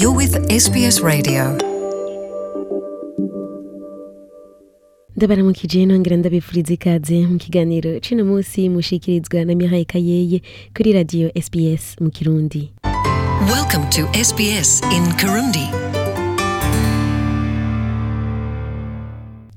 You're with SBS Radio. ndabaramukije nongera ndabifuriza ikaze mu kiganiro cino munsi mushikirizwa na Mihaye Kayeye kuri radio SBS mu Kirundi Welcome to SBS in Kirundi.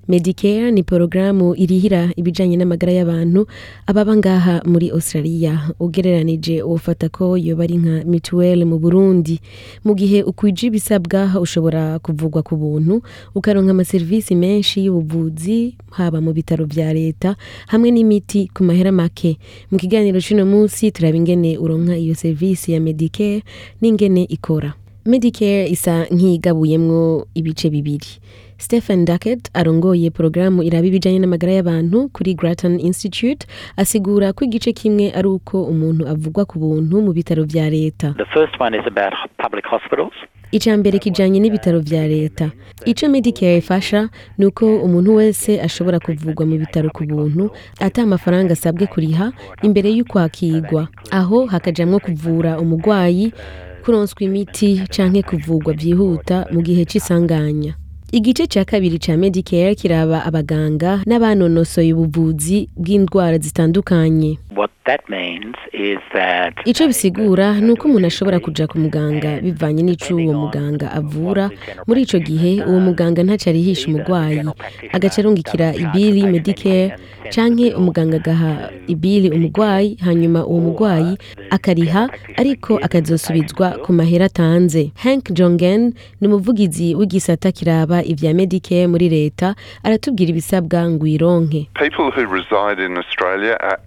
Medicare ni porogaramu irihira ibijanye n'amagara y'abantu ababa ngaha muri Australia. Ugereranije ufata ko yoba ari nka mituweli mu Burundi. Mu gihe ukwije ibisabwa ushobora kuvugwa ku buntu ukaronka amaserivisi menshi y'ubuvuzi haba mu bitaro vya leta hamwe n'imiti ku mahera make. Mu kiganiro c'uno munsi turaba ingene uronka iyo serivisi ya Medicare n'ingene ikora. Medicare isa nk'igabuyemwo ibice bibiri. Stephen Duckett arongoye porogaramu iraba ibijanye n'amagara y'abantu kuri Grattan Institute asigura ko igice kimwe ari uko umuntu avugwa ku buntu mu bitaro vya leta. The first one is about ho- public hospitals. ica mbere kijanye n'ibitaro vya leta. Ico Medicare ifasha ni uko umuntu wese ashobora kuvugwa mu bitaro ku buntu ata amafaranga asabwe kuriha imbere y'ukwakirwa aho hakajamwo kuvura umugwayi kuronswa imiti canke kuvugwa vyihuta mu gihe c'isanganya. Igice ca kabiri ca Medicare kiraba abaganga n'abanonosoye ubuvuzi bw'indwara zitandukanye. What that means is that ico bisigura ni uko umuntu ashobora kuja ku muganga bivanye n'ico uwo muganga avura. muri ico gihe uwo muganga ntaco arihisha umugwayi agaca arungikira ibili medicare canke umuganga agaha ibili umugwayi hanyuma uwo mugwayi akariha ariko akazosubizwa ku mahera atanze. Hank jongen ni umuvugizi w'igisata kiraba ivya medicare muri leta aratubwira ibisabwa ngo uyironke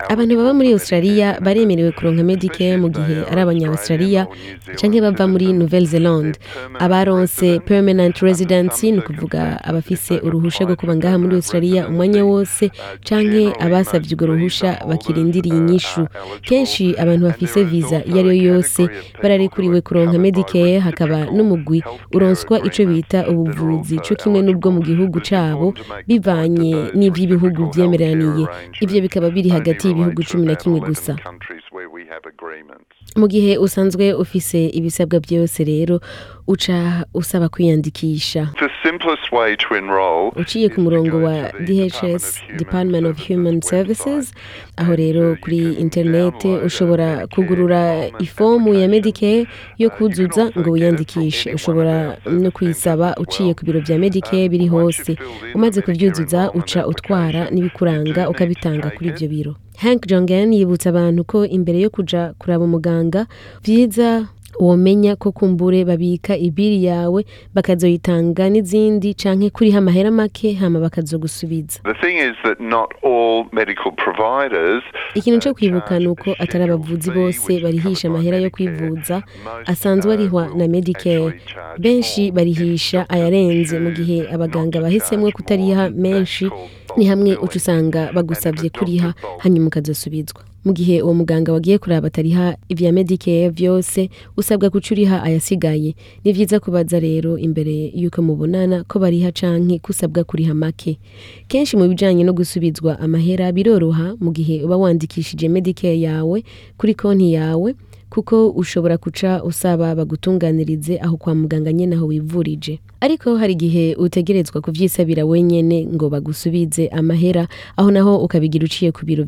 abantu baba muri australia baremerewe kuronka medicare mu gihe ari abanya-australia canke bava muri nouvelle zelande abaronse permanent residency ni ukuvuga abafise uruhusha rwo kuba ngaha muri australia umwanya wose canke abasavye urwo ruhusha bakirindiriye inyishu. Kenshi abantu bafise visa iyo ari yo yose bararekuriwe kuronka medicare hakaba n'umugwi uronswa ico bita ubuvuzi co kimwe n'ubwo mu gihugu cabo bivanye n'ivy'ibihugu vyemeraniye. Ivyo bikaba biri hagati y'ibihugu cumi na kimwe gusa have agreements. mu gihe usanzwe ufise ibisabwa byose rero uca usaba kwiyandikisha. Uciye ku murongo wa DHS Department of Human Services aho rero kuri interinete ushobora kugurura ifomu ya Medicare yo kuzuza ngo wiyandikishe ushobora no kuyisaba uciye ku biro vya Medicare biri hose. umaze kuvyuzuza uca utwara n'ibikuranga ukabitanga kuri ivyo biro. Hank Jongen yibutsa abantu ko imbere yo kuja kuraba umuganga vyiza womenya ko kumbure babika ibiri yawe bakazoyitanga n'izindi canke kuriha amahera make hama bakazogusubiza The thing is that not all medical providers ikintu co kwibuka ni uko atari abavuzi bose barihisha amahera yo kwivuza. Asanzwe arihwa na medicare. benshi barihisha ayarenze. Mu gihe abaganga bahisemwo kutariha menshi ni hamwe uca usanga bagusavye kuriha hanyuma ukazosubizwa. Mu gihe uwo muganga wagiye kuraba atariha ivya medicare vyose usabwa guca uriha ayasigaye. Ni vyiza kubaza rero imbere yuko mubonana ko bariha canke kusabwa kuriha make. Kenshi mu bijanye no gusubizwa amahera biroroha mu gihe uba wandikishije medicare yawe kuri konti yawe kuko ushobora kuca usaba bagutunganirize aho kwa muganga nyene aho wivurije. Ariko hari igihe utegerezwa kuvyisabira wenyene ngo bagusubize amahera aho naho ukabigira uciye ku biro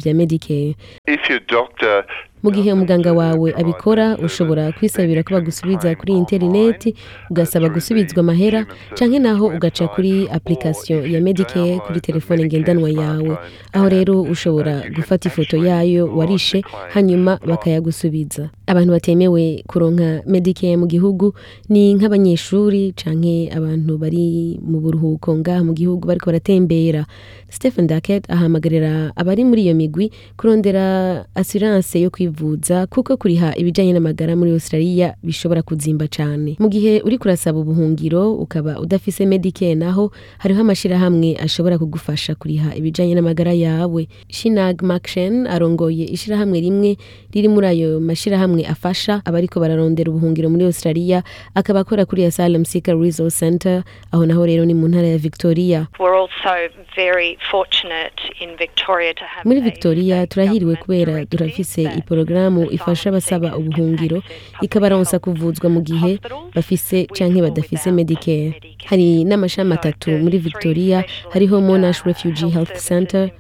your doctor mu gihe umuganga wawe abikora ushobora kwisabira ko bagusubiza kuri interineti ugasaba gusubizwa amahera canke naho ugaca kuri application ya medicare kuri telefone ngendanwa yawe. Aho rero ushobora gufata ifoto yayo warishe hanyuma bakayagusubiza abantu batemewe kuronka medicare mu gihugu ni nk'abanyeshuri canke abantu bari mu buruhuko ngaha mu gihugu bariko baratembera. Stephen dacket ahamagarira abari muri iyo migwi kurondera assurance yo kwivuza kuko kuriha ibijanye n'amagara muri australia bishobora kuzimba cane. Mu gihe uri kurasaba ubuhungiro ukaba udafise medicare naho hariho amashirahamwe ashobora kugufasha kuriha ibijanye n'amagara yawe. Shinag makshen arongoye ishirahamwe rimwe riri muri ayo mashirahamwe amashirahamwe afasha abariko bararondera ubuhungiro muri australia akaba akora kuri asylum seeker resource center aho naho rero ni mu ntara ya victoria. Muri victoria turahiriwe kubera turafise iporogaramu ifasha abasaba ubuhungiro ikabaronsa kuvuzwa mu gihe bafise canke badafise medicare. Hari n'amashami atatu muri victoria. hariho monash refugee health center.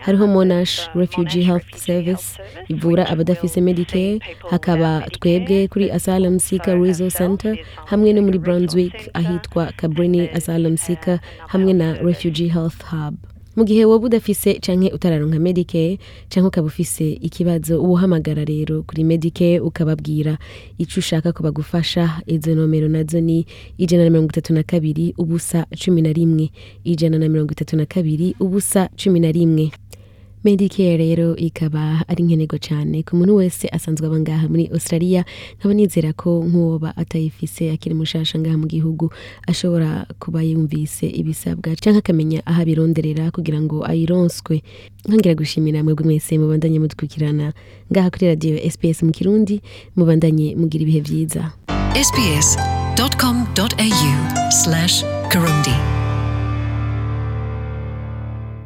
Hariho monash refugee health service. Ivura abadafise medicare. hakaba twebwe kuri asylum seeker resource center hamwe no muri brunswick ahitwa cabrini asylum seeker hamwe na refugee health hub. Mu gihe woba udafise canke utararonka medicare canke ukaba ufise ikibazo uhamagara rero kuri medicare ukababwira ico ushaka ko bagufasha izo nomero na zo ni ijana na mirongo itatu na kabiri ubusa cumi na rimwe. Ijana na mirongo itatu na kabiri ubusa cumi na rimwe. Medicare rero ikaba ari nkenerwa cyane ku muntu wese asanzwe aba ngaha muri australia nkaba nizera ko nk'uwoba atayifise akiri mushasha ngaha mu gihugu ashobora kuba yumvise ibisabwa cyangwa akamenya aho abironderera kugira ngo ayironswe nkongera gushimira mwebwe mwese mubandanye mudukurikirana. Ngaha kuri radiyo sps mu kirundi mubandanye mugira ibihe byiza Kurundi.